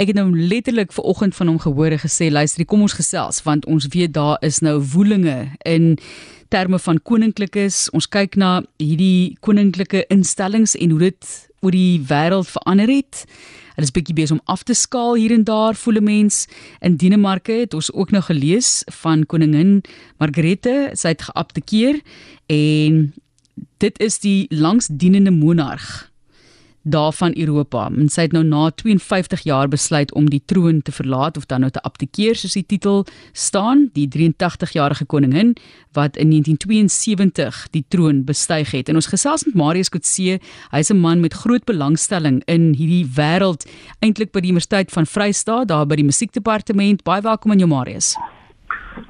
Ek het nou letterlik ver oggend van hom gehoor en gesê, luister, kom ons gesels want ons weet daar is nou woelinge in terme van koninklikes. Ons kyk na hierdie koninklike instellings en hoe dit oor die wêreld verander het. Hulle is bietjie besig om af te skaal hier en daar, voel 'n mens. In Denemarke het ons ook nou gelees van koningin Margrethe, sy het geabdikeer en dit is die langsdienende monarg daarvan Europa. En sy het nou na 52 jaar besluit om die troon te verlaat of dan nou te abdikeer soos die titel staan, die 83-jarige koningin wat in 1972 die troon bestyg het. En ons gesels met Marius Kotse, hy's 'n man met groot belangstelling in hierdie wêreld, eintlik by die Universiteit van Vryheid daar by die musiekdepartement. Baie welkom aan jou Marius.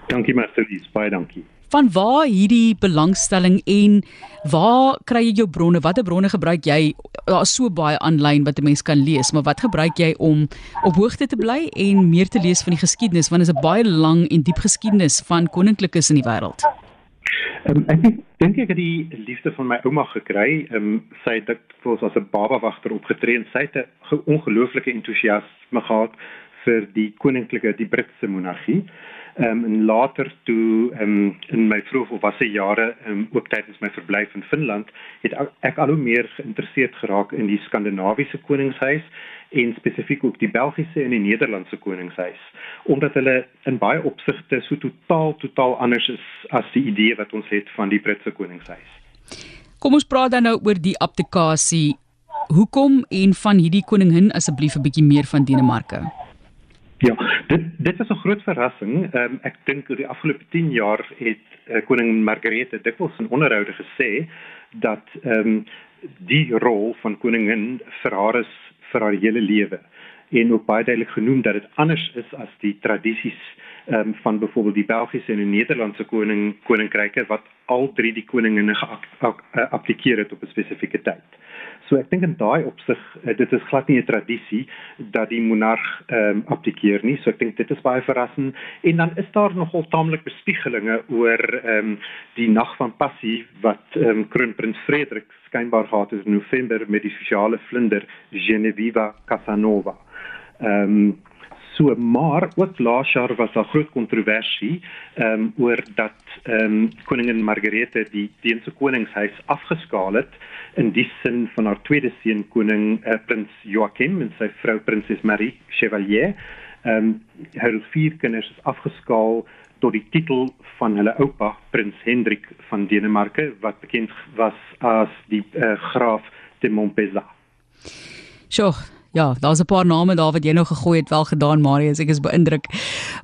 Dankie Marcelies, baie dankie van waar hierdie belangstelling en waar kry jy jou bronne? Watter bronne gebruik jy? Daar is so baie aanlyn wat 'n mens kan lees, maar wat gebruik jy om op hoogte te bly en meer te lees van die geskiedenis want dit is 'n baie lang en diep geskiedenis van koninklikes in die wêreld. Um, ek dink ek het die liefde van my ouma gekry. Um, sy het dit vir ons as 'n baba wagter opgetree en sy het 'n ongelooflike entoesiasme gehad vir die koninklike die Britse monargie. Ehm um, en later toe um, in my vroeë volwasse jare um, ook tydens my verblyf in Finland het ek al hoe meer geïnteresseerd geraak in die Skandinawiese koningshuis en spesifiek ook die Belgiese en die Nederlandse koningshuis omdat hulle in baie opsigte so totaal totaal anders is as die idee wat ons het van die Britse koningshuis. Kom ons praat dan nou oor die abdikasie. Hoekom en van hierdie koningin asseblief 'n bietjie meer van Denemarke? Ja, dit dit is 'n groot verrassing. Um, ek dink oor die afgelope 10 jaar het uh, koning Margarethe dikwels in onderhoude gesê dat ehm um, die rol van koningin vir haar is vir haar hele lewe en ook baie duidelik genoem dat dit anders is as die tradisies ehm um, van byvoorbeeld die Belgiese en die Nederlandse koning koninkryke wat al drie die koninginne geapplikeer het op 'n spesifieke tyd. So ek dink in daai opsig uh, dit is glad nie 'n tradisie dat die monarg ehm um, abdikeer nie. So ek dink dit is baie verrassend en dan is daar nogal taamlik bespiegelinge oor ehm um, die nag van passie wat ehm um, kroonprins Frederik skynbaar gehad het in November met die sosiale vlinder Genevieve Casanova. Ehm um, so maar ook laas jaar was daar groot kontroversie ehm um, oor dat ehm um, koningin Margarethe die Deense koningshuis afgeskaal het in die sin van haar tweede seun koning uh, prins Joachim en sy vrou prinses Marie Chevalier. Ehm um, hulle vier kinders is afgeskaal tot die titel van hulle oupa prins Hendrik van Denemarke wat bekend was as die uh, graaf de Montpezat. Sjoe, Ja, daar's 'n paar name daar wat jy nou gegooi het, wel gedaan Marius, ek is beïndruk.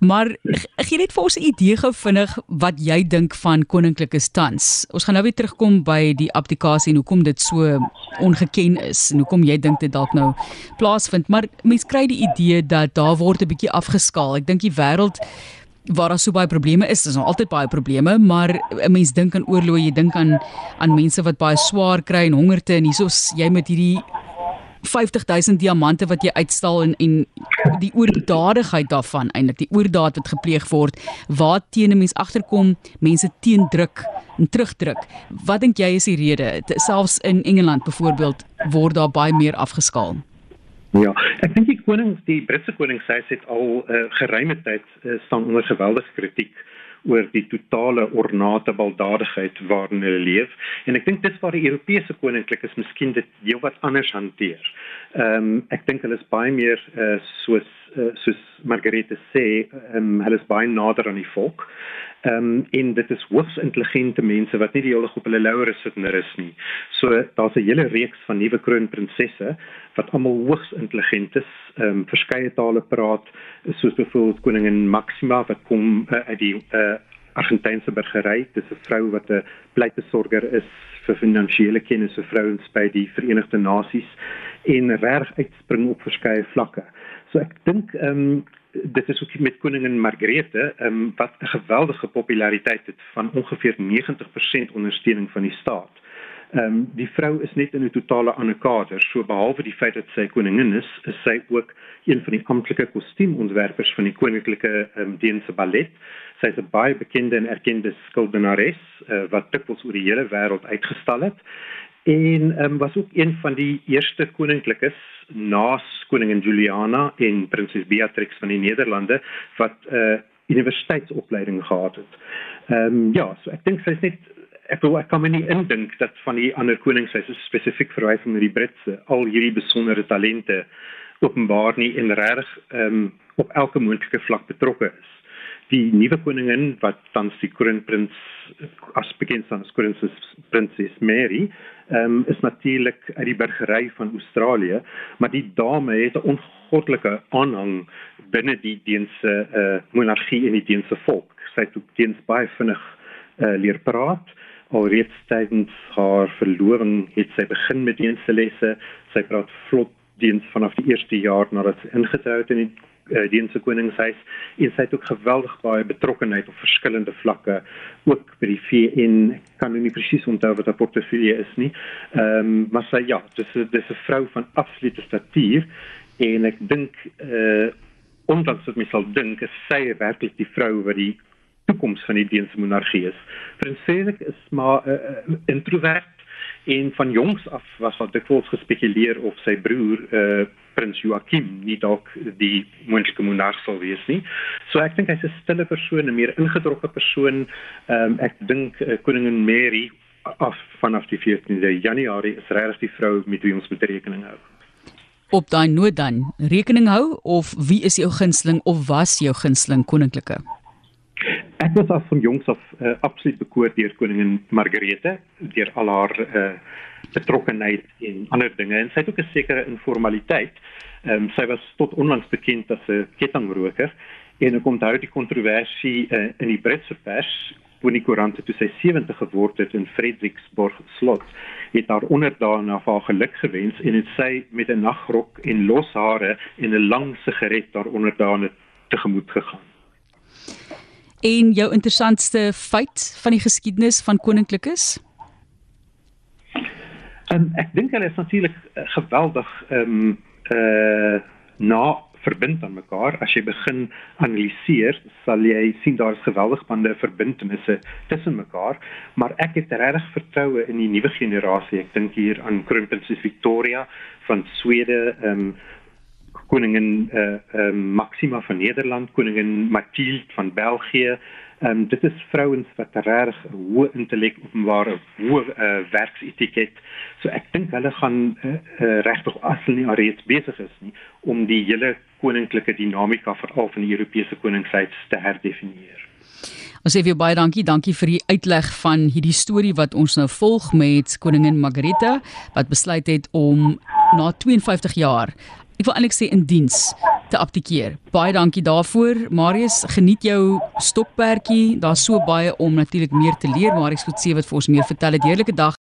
Maar gee net vir ons 'n idee gou vinnig wat jy dink van koninklike tans. Ons gaan nou weer terugkom by die abdikasie en hoekom dit so ongeken is en hoekom jy dink dit dalk nou plaasvind, maar mense kry die idee dat daar word 'n bietjie afgeskaal. Ek dink die wêreld waar daar so baie probleme is, is nog altyd baie probleme, maar 'n mens dink aan oorlog, jy dink aan aan mense wat baie swaar kry en hongerte en hiersoos jy met hierdie 50000 diamante wat jy uitstal en en die oordadigheid daarvan eintlik die oordaad wat gepleeg word waar teen 'n mens agterkom mense teendruk en terugdruk. Wat dink jy is die rede? Selfs in Engeland byvoorbeeld word daar baie meer afgeskaal Ja, ek dink die konings, die Britse koning sê dit al uh, geruime tyd uh, staan onder geweldige kritiek oor die totale ornate baldadigheid waarin hulle leef en ek dink dis waar die Europese koninklikes miskien dit heelwat anders hanteer. Ehm um, ek dink hulle is baie meer uh, soos uh, soos Margarete sê, um, hulle is baie nader aan die volk. Ehm um, en dit is hoogs intelligente mense wat nie die hele op hulle lauwere sit en rus nie. So daar's 'n hele reeks van nuwe kroonprinsesse wat almal hoogs intelligent is, ehm um, verskeie tale praat, soos byvoorbeeld koningin Maxima wat kom uh, uit die uh, Argentynse burgery. Dis 'n vrou wat 'n pleitbesorger is vir finansiële kennis vir vrouens by die Verenigde Nasies en reg uitspring op verskeie vlakke. So ek dink ehm um, dit is ook met koningin Margrethe um, wat 'n geweldige populariteit het van ongeveer 90% ondersteuning van die staat. Ehm um, die vrou is net in 'n totale ander kader. So behalwe die feit dat sy koningin is, is sy ook een van die amptelike kostuumontwerpers van die koninklike ehm um, Deense ballet. Sy is 'n baie bekende en erkende skildenares uh, wat dikwels oor die hele wêreld uitgestal het en um, was ook een van die eerste koninklikes na koningin Juliana en prinses Beatrix van die Nederlande wat 'n uh, universiteitsopleiding gehad het. Ehm um, ja, so ek dink sy's net ek wil ek kan my nie indink dat van die ander konings sy spesifiek verwys na die Britse al hierdie besondere talente openbaar nie en reg ehm um, op elke moontlike vlak betrokke is. Die nuwe koningin wat tans die kroonprins as bekend staan as prinses prinses Mary um, is natuurlik uit die burgery van Australië, maar die dame het 'n ongoddelike aanhang binne die Deense uh, monargie en die Deense volk. Sy het ook Deens baie vinnig uh, leer praat alreeds tydens haar verloving het sy begin met dienste lesse. Sy praat vlot diens vanaf die eerste jaar nadat sy ingetrou het in die uh, dienste koningshuis. En sy het ook geweldig baie betrokkeheid op verskillende vlakke, ook by die VN. Kan nou nie presies onthou wat haar portefeulje is nie. Ehm um, maar sy ja, dis dis 'n vrou van absolute statuur en ek dink uh omdat dit my sal dink is sy werklik die vrou wat die toekoms van die Deense monargie is. Prinses is maar uh, eh, eh, introvert en van jongs af was wat dikwels gespekuleer of sy broer uh, prins Joachim nie dalk die moontlike monarg sou wees nie. So ek dink hy's 'n stille persoon, 'n meer ingedrukte persoon. Um, ek dink uh, koningin Mary af vanaf die 14de Januarie is regtig die vrou met wie ons moet rekening hou. Op daai noot dan, rekening hou of wie is jou gunsteling of was jou gunsteling koninklike? Ek was af van jongs af uh, absoluut bekoor deur koningin Margarete, deur al haar uh, betrokkenheid en ander dinge en sy het ook 'n sekere informaliteit. Ehm um, sy was tot onlangs bekend as 'n kettingroker en ek onthou die kontroversie uh, in die Britse pers toe die koerante toe sy 70 geword het in Frederiksborg slot het haar onderdane haar geluk gewens en het sy met 'n nagrok en los hare en 'n lang sigaret daar onderdane tegemoet gegaan en jou interessantste feit van die geskiedenis van koninklikes? Um, ek dink hulle is natuurlik uh, geweldig ehm um, uh na verbind aan mekaar. As jy begin analiseer, sal jy sien daar is geweldig bande verbintenisse tussen mekaar, maar ek het regtig vertroue in die nuwe generasie. Ek dink hier aan kroonprinses Victoria van Swede, ehm um, koningin eh uh, uh, Maxima van Nederland, koningin Mathilde van België. Ehm um, dit is vrouens wat reg hoë intellek openbare hoë uh, werksetiket. So ek dink hulle gaan uh, uh, regtig as hulle nie alreeds besig is nie om die hele koninklike dinamika veral van die Europese koningshuis te herdefinieer. Ons sê vir baie dankie, dankie vir die uitleg van hierdie storie wat ons nou volg met koningin Margareta wat besluit het om na 52 jaar ek wil eintlik sê in diens te abdikeer. Baie dankie daarvoor. Marius, geniet jou stokperdjie. Daar's so baie om natuurlik meer te leer. Marius Kotse wat vir ons meer vertel het. Heerlike dag.